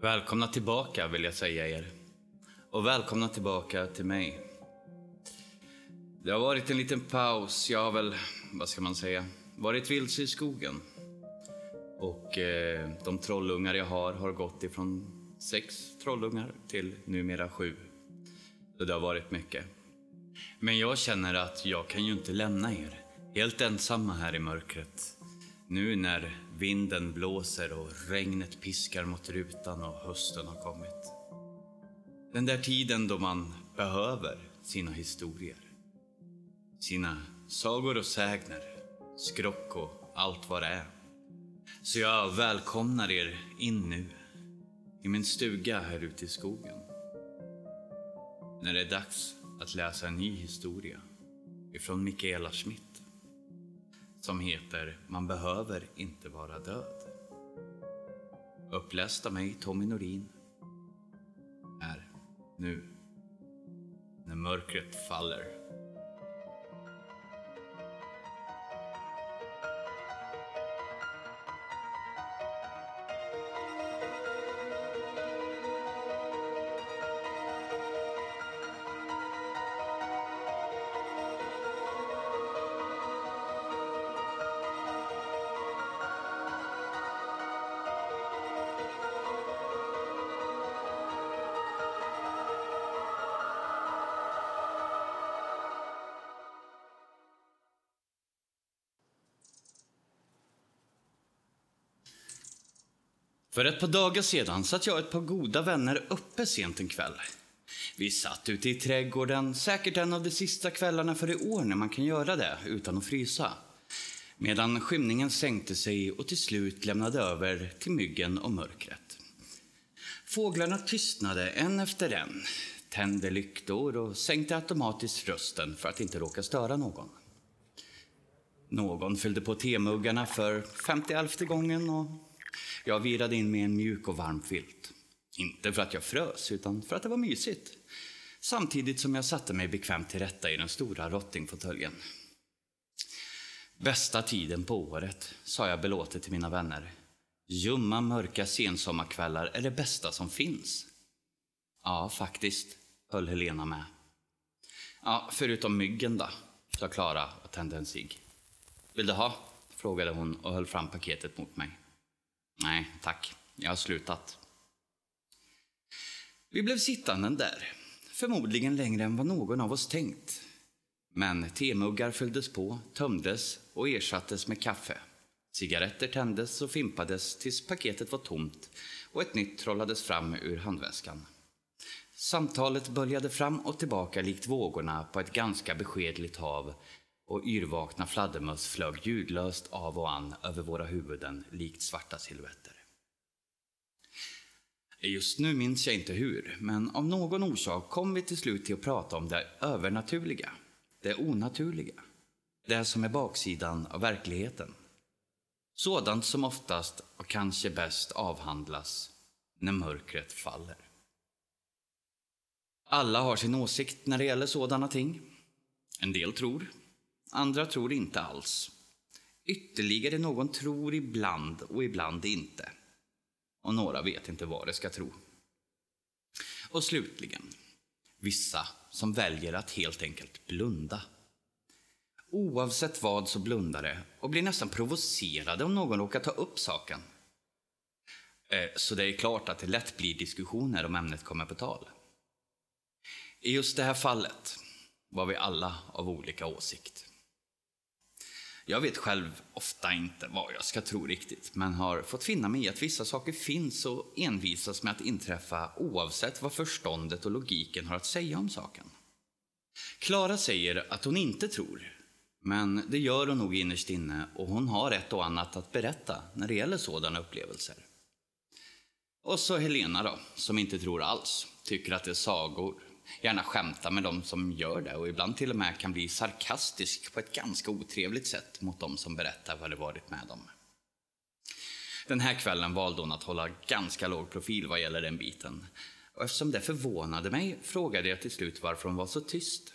Välkomna tillbaka vill jag säga er. Och välkomna tillbaka till mig. Det har varit en liten paus. Jag har väl, vad ska man säga, varit vilse i skogen. Och eh, de trollungar jag har har gått ifrån sex trollungar till numera sju. Så det har varit mycket. Men jag känner att jag kan ju inte lämna er helt ensamma här i mörkret. Nu när vinden blåser och regnet piskar mot rutan och hösten har kommit. Den där tiden då man behöver sina historier. Sina sagor och sägner, skrock och allt vad det är. Så jag välkomnar er in nu, i min stuga här ute i skogen. När det är dags att läsa en ny historia ifrån Mikaela Schmidt som heter Man behöver inte vara död. Uppläst av mig, Tommy Norin. Här, nu, när mörkret faller. För ett par dagar sedan satt jag och ett par goda vänner uppe sent en kväll. Vi satt ute i trädgården, säkert en av de sista kvällarna för i år när man kan göra det utan att frysa. Medan skymningen sänkte sig och till slut lämnade över till myggen och mörkret. Fåglarna tystnade en efter en, tände lyktor och sänkte automatiskt rösten för att inte råka störa någon. Någon fyllde på temuggarna för femtioelfte gången och jag virade in med en mjuk och varm filt. Inte för att jag frös, utan för att det var mysigt. Samtidigt som jag satte mig bekvämt till rätta i den stora rottingfåtöljen. Bästa tiden på året, sa jag belåtet till mina vänner. Ljumma, mörka sensommarkvällar är det bästa som finns. Ja, faktiskt, höll Helena med. Ja, förutom myggen då, sa Klara och tände en cigg. Vill du ha? frågade hon och höll fram paketet mot mig. Nej, tack. Jag har slutat. Vi blev sittande där, förmodligen längre än vad någon av oss tänkt. Men temuggar fylldes på, tömdes och ersattes med kaffe. Cigaretter tändes och fimpades tills paketet var tomt och ett nytt trollades fram ur handväskan. Samtalet böljade fram och tillbaka likt vågorna på ett ganska beskedligt hav och yrvakna fladdermöss flög ljudlöst av och an över våra huvuden likt svarta silhuetter. Just nu minns jag inte hur, men av någon orsak kom vi till slut till att prata om det övernaturliga, det onaturliga, det som är baksidan av verkligheten. Sådant som oftast och kanske bäst avhandlas när mörkret faller. Alla har sin åsikt när det gäller sådana ting. En del tror, Andra tror inte alls. Ytterligare någon tror ibland och ibland inte. Och några vet inte vad de ska tro. Och slutligen, vissa som väljer att helt enkelt blunda. Oavsett vad så blundar de och blir nästan provocerade om någon råkar ta upp saken. Eh, så det är klart att det lätt blir diskussioner om ämnet kommer på tal. I just det här fallet var vi alla av olika åsikt. Jag vet själv ofta inte vad jag ska tro riktigt, men har fått finna mig i att vissa saker finns och envisas med att inträffa oavsett vad förståndet och logiken har att säga om saken. Klara säger att hon inte tror, men det gör hon nog innerst inne och hon har ett och annat att berätta när det gäller sådana upplevelser. Och så Helena då, som inte tror alls, tycker att det är sagor, gärna skämta med de som gör det och ibland till och med kan bli sarkastisk på ett ganska otrevligt sätt mot de som berättar vad det varit med dem. Den här kvällen valde hon att hålla ganska låg profil vad gäller den biten. Och eftersom det förvånade mig frågade jag till slut varför hon var så tyst.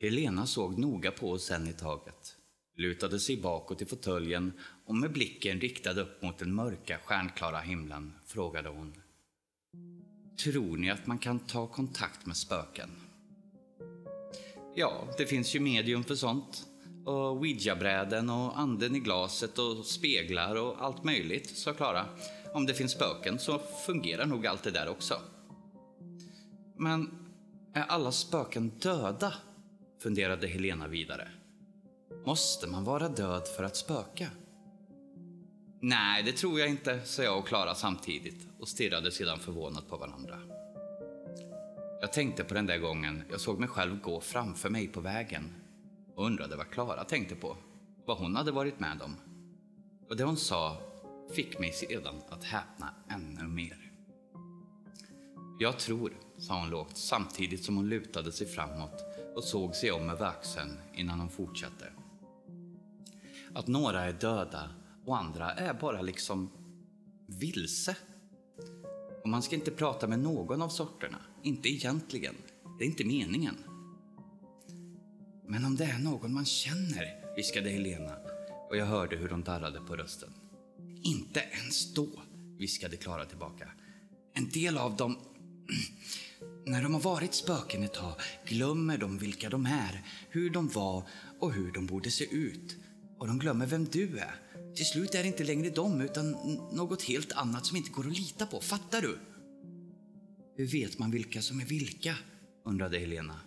Helena såg noga på oss en i taget, lutade sig bakåt i fåtöljen och med blicken riktad upp mot den mörka stjärnklara himlen frågade hon. Tror ni att man kan ta kontakt med spöken? Ja, det finns ju medium för sånt. Och ouija-bräden och anden i glaset och speglar och allt möjligt, sa Klara. Om det finns spöken så fungerar nog allt det där också. Men är alla spöken döda? funderade Helena vidare. Måste man vara död för att spöka? Nej, det tror jag inte, sa jag och Klara samtidigt och stirrade sedan förvånat på varandra. Jag tänkte på den där gången jag såg mig själv gå framför mig på vägen och undrade vad Klara tänkte på, vad hon hade varit med om. Och det hon sa fick mig sedan att häpna ännu mer. Jag tror, sa hon lågt samtidigt som hon lutade sig framåt och såg sig om över axeln innan hon fortsatte. Att några är döda och andra är bara liksom vilse. Och man ska inte prata med någon av sorterna, inte egentligen. Det är inte meningen. Men om det är någon man känner, viskade Helena och jag hörde hur hon darrade på rösten. Inte ens då, viskade Klara tillbaka. En del av dem, när de har varit spöken ett tag, glömmer de vilka de är, hur de var och hur de borde se ut. Och de glömmer vem du är. Till slut är det inte längre dem, utan något helt annat som inte går att lita på. Fattar du? Hur vet man vilka som är vilka? undrade Helena.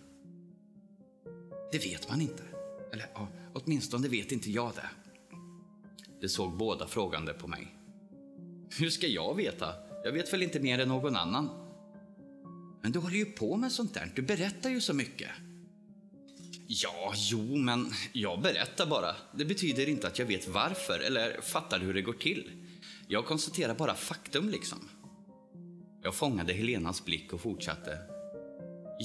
Det vet man inte. Eller ja, åtminstone vet inte jag det. De såg båda frågande på mig. Hur ska jag veta? Jag vet väl inte mer än någon annan. Men du håller ju på med sånt där. Du berättar ju så mycket. Ja, jo, men jag berättar bara. Det betyder inte att jag vet varför eller fattar hur det går till. Jag konstaterar bara faktum liksom. Jag fångade Helenas blick och fortsatte.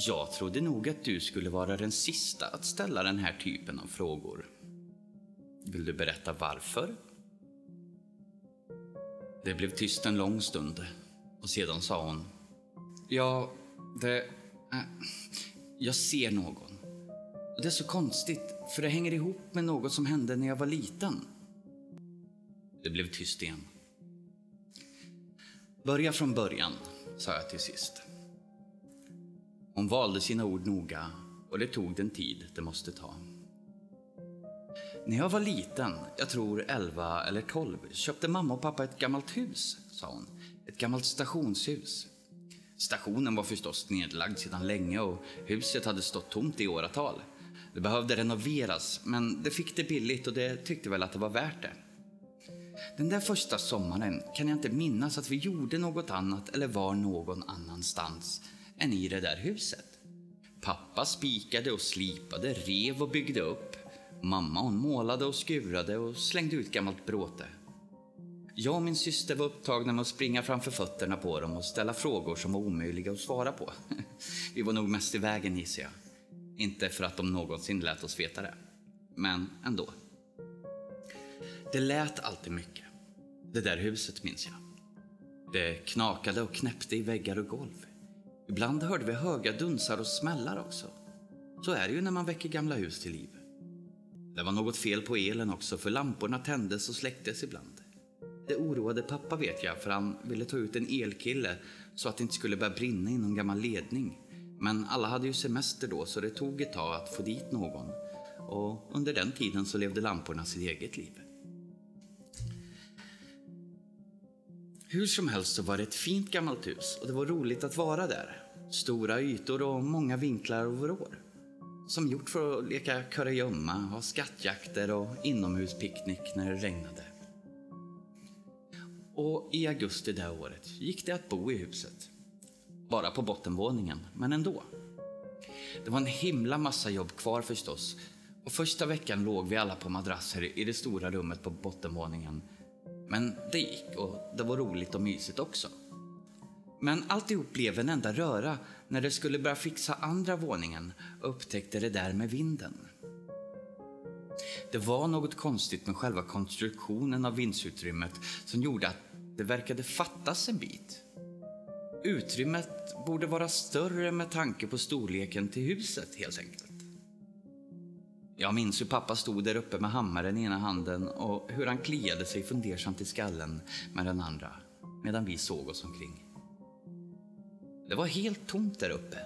Jag trodde nog att du skulle vara den sista att ställa den här typen av frågor. Vill du berätta varför? Det blev tyst en lång stund och sedan sa hon. Ja, det... Äh, jag ser något. Det är så konstigt, för det hänger ihop med något som hände när jag var liten. Det blev tyst igen. Börja från början, sa jag till sist. Hon valde sina ord noga och det tog den tid det måste ta. När jag var liten, jag tror 11 eller 12, köpte mamma och pappa ett gammalt hus, sa hon. Ett gammalt stationshus. Stationen var förstås nedlagd sedan länge och huset hade stått tomt i åratal. Det behövde renoveras, men det fick det billigt och det tyckte väl att det var värt det. Den där första sommaren kan jag inte minnas att vi gjorde något annat eller var någon annanstans än i det där huset. Pappa spikade och slipade, rev och byggde upp. Mamma hon målade och skurade och slängde ut gammalt bråte. Jag och min syster var upptagna med att springa framför fötterna på dem och ställa frågor som var omöjliga att svara på. Vi var nog mest i vägen gissar jag. Inte för att de någonsin lät oss veta det. Men ändå. Det lät alltid mycket. Det där huset minns jag. Det knakade och knäppte i väggar och golv. Ibland hörde vi höga dunsar och smällar också. Så är det ju när man väcker gamla hus till liv. Det var något fel på elen också, för lamporna tändes och släcktes ibland. Det oroade pappa vet jag, för han ville ta ut en elkille så att det inte skulle börja brinna i någon gammal ledning. Men alla hade ju semester då, så det tog ett tag att få dit någon. Och under den tiden så levde lamporna sitt eget liv. Hur som helst så var det ett fint gammalt hus och det var roligt att vara där. Stora ytor och många vinklar och vrår. Som gjort för att leka kurragömma, ha skattjakter och inomhuspicknick när det regnade. Och i augusti det året gick det att bo i huset. Bara på bottenvåningen, men ändå. Det var en himla massa jobb kvar förstås. Och första veckan låg vi alla på madrasser i det stora rummet på bottenvåningen. Men det gick och det var roligt och mysigt också. Men alltihop blev en enda röra när de skulle börja fixa andra våningen och upptäckte det där med vinden. Det var något konstigt med själva konstruktionen av vindsutrymmet som gjorde att det verkade fattas en bit. Utrymmet borde vara större med tanke på storleken till huset helt enkelt. Jag minns hur pappa stod där uppe med hammaren i ena handen och hur han kliade sig fundersamt i skallen med den andra medan vi såg oss omkring. Det var helt tomt där uppe.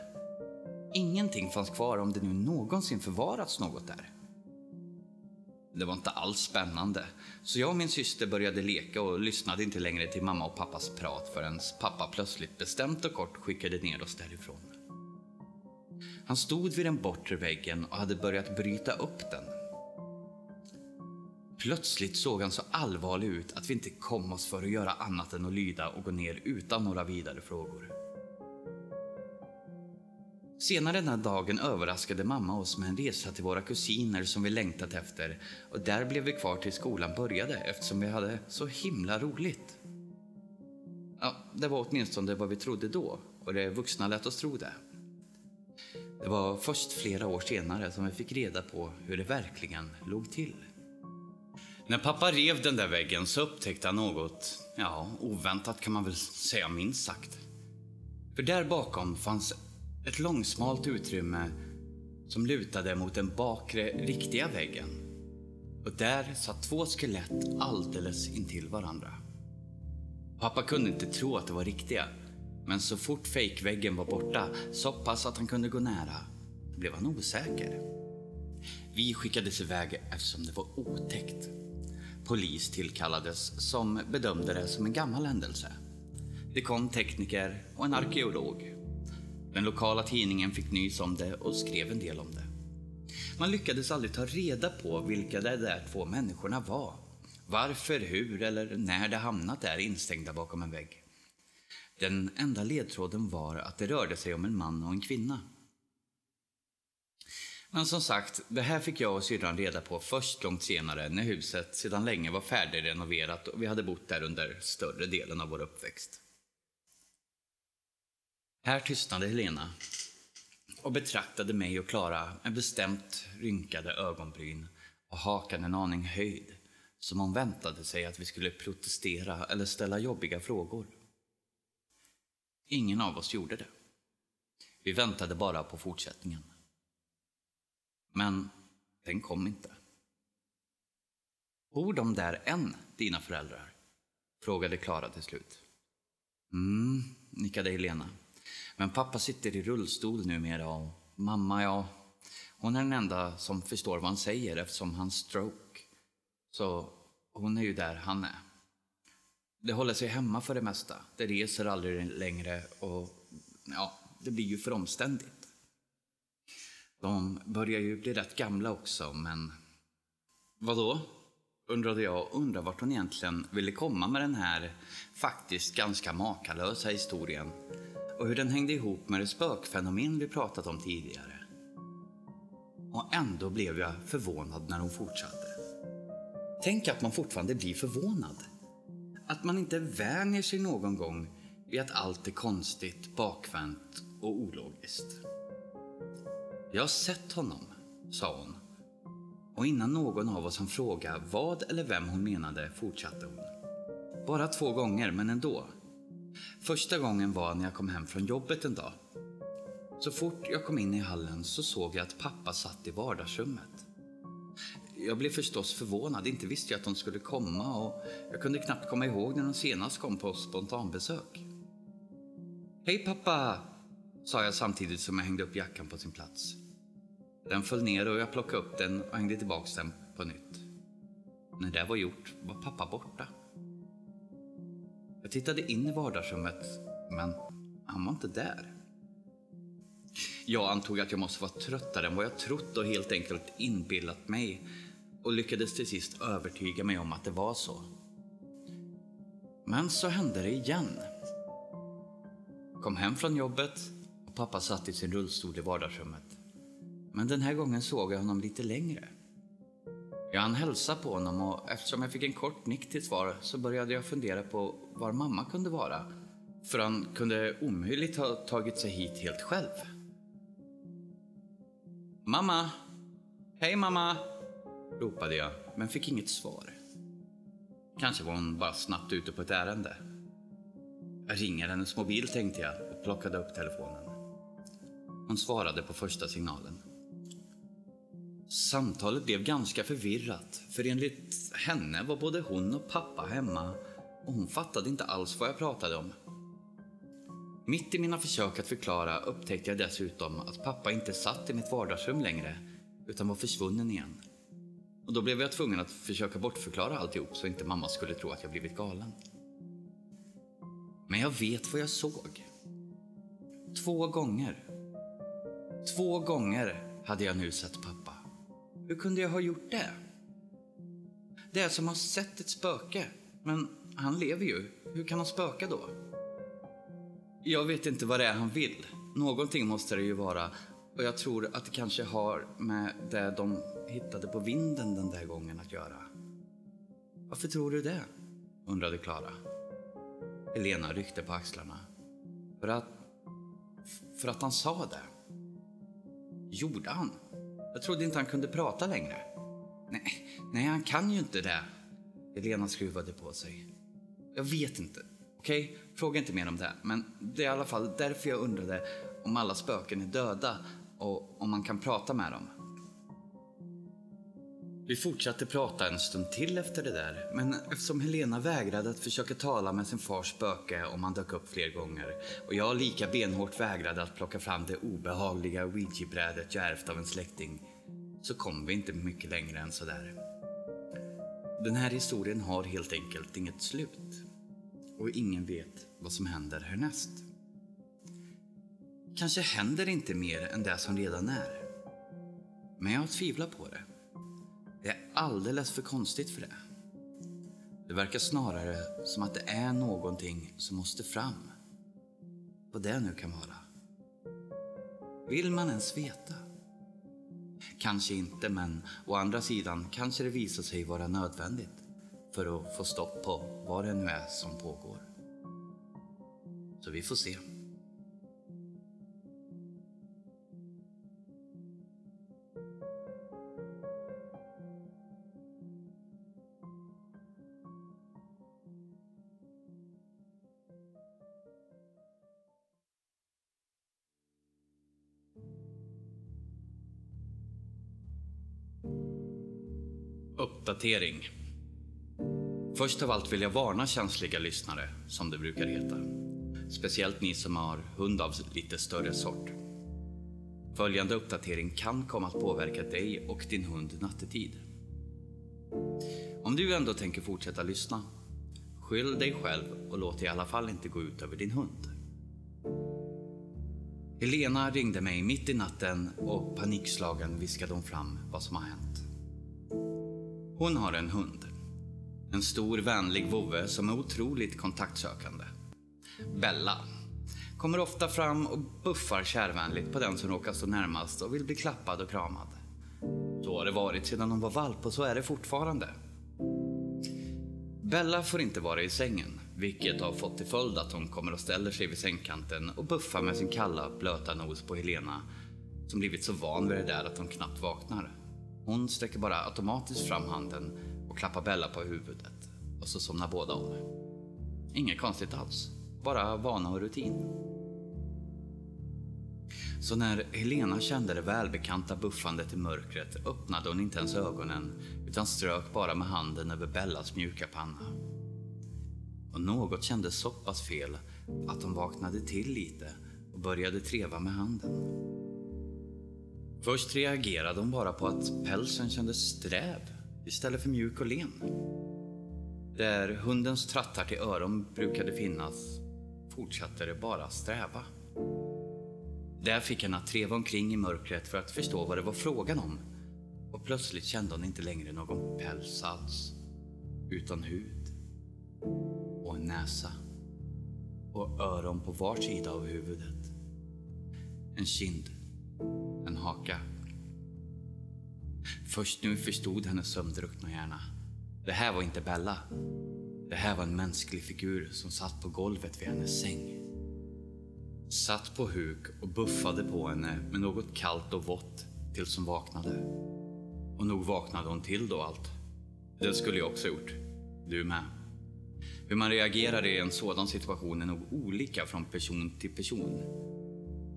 Ingenting fanns kvar om det nu någonsin förvarats något där. Det var inte alls spännande, så jag och min syster började leka och lyssnade inte längre till mamma och pappas prat förrän pappa plötsligt bestämt och kort skickade ner oss därifrån. Han stod vid den bortre väggen och hade börjat bryta upp den. Plötsligt såg han så allvarlig ut att vi inte kom oss för att göra annat än att lyda och gå ner utan några vidare frågor. Senare den här dagen överraskade mamma oss med en resa till våra kusiner som vi längtat efter och där blev vi kvar till skolan började eftersom vi hade så himla roligt. Ja, det var åtminstone vad vi trodde då och de vuxna lät oss tro det. Det var först flera år senare som vi fick reda på hur det verkligen låg till. När pappa rev den där väggen så upptäckte han något, ja, oväntat kan man väl säga minst sagt. För där bakom fanns ett långsmalt utrymme som lutade mot den bakre, riktiga väggen. Och där satt två skelett alldeles intill varandra. Pappa kunde inte tro att det var riktiga, men så fort fejkväggen var borta, så pass att han kunde gå nära, blev han osäker. Vi skickades iväg eftersom det var otäckt. Polis tillkallades som bedömde det som en gammal händelse. Det kom tekniker och en arkeolog. Den lokala tidningen fick nys om det och skrev en del om det. Man lyckades aldrig ta reda på vilka de där två människorna var. Varför, hur eller när de hamnat där instängda bakom en vägg. Den enda ledtråden var att det rörde sig om en man och en kvinna. Men som sagt, det här fick jag och syrran reda på först långt senare när huset sedan länge var färdigrenoverat och vi hade bott där under större delen av vår uppväxt. Här tystnade Helena och betraktade mig och Klara med bestämt rynkade ögonbryn och hakan en aning höjd, som om väntade sig att vi skulle protestera eller ställa jobbiga frågor. Ingen av oss gjorde det. Vi väntade bara på fortsättningen. Men den kom inte. Bor de där än, dina föräldrar? frågade Klara till slut. Mm, nickade Helena. Men pappa sitter i rullstol numera och mamma, ja, hon är den enda som förstår vad han säger eftersom han stroke. Så hon är ju där han är. Det håller sig hemma för det mesta. Det reser aldrig längre och ja, det blir ju för omständigt. De börjar ju bli rätt gamla också, men vadå? undrade jag och undrade vart hon egentligen ville komma med den här faktiskt ganska makalösa historien och hur den hängde ihop med det spökfenomen vi pratat om tidigare. Och ändå blev jag förvånad när hon fortsatte. Tänk att man fortfarande blir förvånad. Att man inte vänjer sig någon gång vid att allt är konstigt, bakvänt och ologiskt. Jag har sett honom, sa hon. Och innan någon av oss hann fråga vad eller vem hon menade fortsatte hon. Bara två gånger, men ändå. Första gången var när jag kom hem från jobbet en dag. Så fort jag kom in i hallen så såg jag att pappa satt i vardagsrummet. Jag blev förstås förvånad, inte visste jag att de skulle komma och jag kunde knappt komma ihåg när de senast kom på spontanbesök. Hej pappa, sa jag samtidigt som jag hängde upp jackan på sin plats. Den föll ner och jag plockade upp den och hängde tillbaks den på nytt. När det var gjort var pappa borta. Jag tittade in i vardagsrummet, men han var inte där. Jag antog att jag måste vara tröttare än vad jag trott och helt enkelt inbillat mig och lyckades till sist övertyga mig om att det var så. Men så hände det igen. Kom hem från jobbet och pappa satt i sin rullstol i vardagsrummet. Men den här gången såg jag honom lite längre. Jag hann hälsa på honom och eftersom jag fick en kort nick till svar så började jag fundera på var mamma kunde vara. För han kunde omöjligt ha tagit sig hit helt själv. Mamma! Hej mamma! ropade jag, men fick inget svar. Kanske var hon bara snabbt ute på ett ärende. Jag ringer hennes mobil tänkte jag och plockade upp telefonen. Hon svarade på första signalen. Samtalet blev ganska förvirrat, för enligt henne var både hon och pappa hemma och hon fattade inte alls vad jag pratade om. Mitt i mina försök att förklara upptäckte jag dessutom att pappa inte satt i mitt vardagsrum längre, utan var försvunnen igen. Och då blev jag tvungen att försöka bortförklara alltihop så inte mamma skulle tro att jag blivit galen. Men jag vet vad jag såg. Två gånger. Två gånger hade jag nu sett pappa. Hur kunde jag ha gjort det? Det är som att ha sett ett spöke. Men han lever ju. Hur kan han spöka då? Jag vet inte vad det är han vill. Någonting måste det ju vara. Och jag tror att det kanske har med det de hittade på vinden den där gången att göra. Varför tror du det? undrade Klara. Helena ryckte på axlarna. För att... För att han sa det. Gjorde han? Jag trodde inte han kunde prata längre. Nej, nej han kan ju inte det. Helena skruvade på sig. Jag vet inte. Okej, okay? fråga inte mer om det. Men det är i alla fall därför jag undrade om alla spöken är döda och om man kan prata med dem. Vi fortsatte prata en stund till efter det där, men eftersom Helena vägrade att försöka tala med sin fars spöke om han dök upp fler gånger och jag lika benhårt vägrade att plocka fram det obehagliga ouijibrädet jag ärvt av en släkting, så kom vi inte mycket längre än sådär. Den här historien har helt enkelt inget slut och ingen vet vad som händer härnäst. Kanske händer inte mer än det som redan är. Men jag tvivlar på det. Det är alldeles för konstigt för det. Det verkar snarare som att det är någonting som måste fram. Vad det nu kan vara. Vill man ens veta? Kanske inte, men å andra sidan kanske det visar sig vara nödvändigt för att få stopp på vad det nu är som pågår. Så vi får se. Uppdatering. Först av allt vill jag varna känsliga lyssnare, som det brukar heta. Speciellt ni som har hund av lite större sort. Följande uppdatering kan komma att påverka dig och din hund nattetid. Om du ändå tänker fortsätta lyssna, skyll dig själv och låt det i alla fall inte gå ut över din hund. Helena ringde mig mitt i natten och panikslagen viskade hon fram vad som har hänt. Hon har en hund. En stor vänlig vovve som är otroligt kontaktsökande. Bella. Kommer ofta fram och buffar kärvänligt på den som råkar stå närmast och vill bli klappad och kramad. Så har det varit sedan hon var valp och så är det fortfarande. Bella får inte vara i sängen, vilket har fått till följd att hon kommer och ställer sig vid sängkanten och buffar med sin kalla, blöta nos på Helena, som blivit så van vid det där att hon knappt vaknar. Hon sträcker bara automatiskt fram handen och klappar Bella på huvudet och så somnar båda om. Inget konstigt alls, bara vana och rutin. Så när Helena kände det välbekanta buffandet i mörkret öppnade hon inte ens ögonen utan strök bara med handen över Bellas mjuka panna. Och något kändes så pass fel att hon vaknade till lite och började treva med handen. Först reagerade hon bara på att pälsen kändes sträv istället för mjuk och len. Där hundens trattar till öron brukade finnas fortsatte det bara sträva. Där fick henne att treva omkring i mörkret för att förstå vad det var frågan om. Och plötsligt kände hon inte längre någon päls alls. Utan hud. Och en näsa. Och öron på var sida av huvudet. En kind. En haka. Först nu förstod hennes sömndruckna hjärna. Det här var inte Bella. Det här var en mänsklig figur som satt på golvet vid hennes säng. Satt på huk och buffade på henne med något kallt och vått tills hon vaknade. Och nog vaknade hon till då allt. Det skulle jag också gjort. Du med. Hur man reagerar i en sådan situation är nog olika från person till person.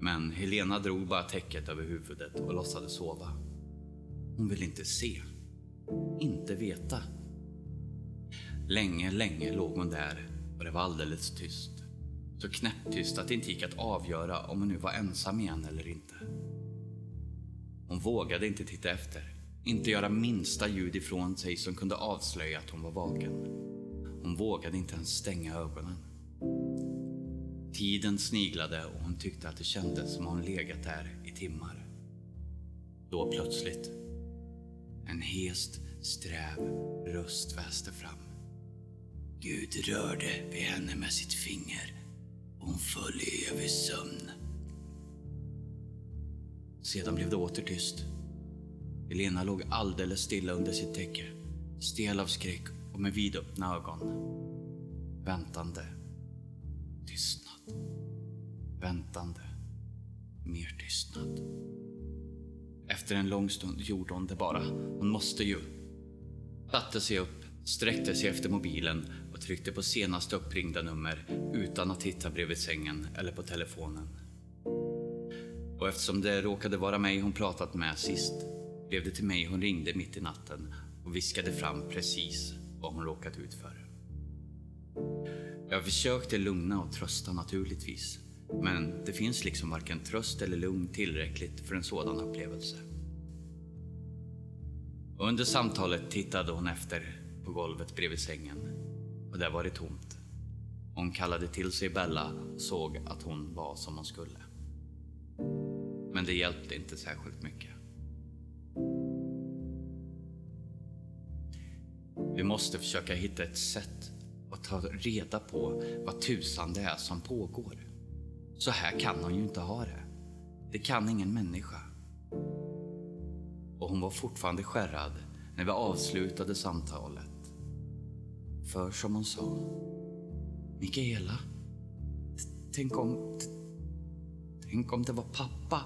Men Helena drog bara täcket över huvudet och låtsades sova. Hon ville inte se. Inte veta. Länge, länge låg hon där och det var alldeles tyst. Så knäpptyst att det inte gick att avgöra om hon nu var ensam igen eller inte. Hon vågade inte titta efter. Inte göra minsta ljud ifrån sig som kunde avslöja att hon var vaken. Hon vågade inte ens stänga ögonen. Tiden sniglade och hon tyckte att det kändes som hon legat där i timmar. Då plötsligt, en hest, sträv röst väste fram. Gud rörde vid henne med sitt finger och hon föll i evig sömn. Sedan blev det åter tyst. Helena låg alldeles stilla under sitt täcke, stel av skräck och med vidöppna ögon. Väntande. Tyst. Väntande. Mer tystnad. Efter en lång stund gjorde hon det bara. Hon måste ju. Satte sig upp, sträckte sig efter mobilen och tryckte på senaste uppringda nummer utan att titta bredvid sängen eller på telefonen. Och eftersom det råkade vara mig hon pratat med sist blev det till mig hon ringde mitt i natten och viskade fram precis vad hon råkat ut för. Jag försökte lugna och trösta naturligtvis. Men det finns liksom varken tröst eller lugn tillräckligt för en sådan upplevelse. Och under samtalet tittade hon efter på golvet bredvid sängen och där var det tomt. Hon kallade till sig Bella och såg att hon var som hon skulle. Men det hjälpte inte särskilt mycket. Vi måste försöka hitta ett sätt att ta reda på vad tusan det är som pågår. Så här kan hon ju inte ha det. Det kan ingen människa. Och hon var fortfarande skärrad när vi avslutade samtalet. För som hon sa. Mikaela. Tänk om... Tänk om det var pappa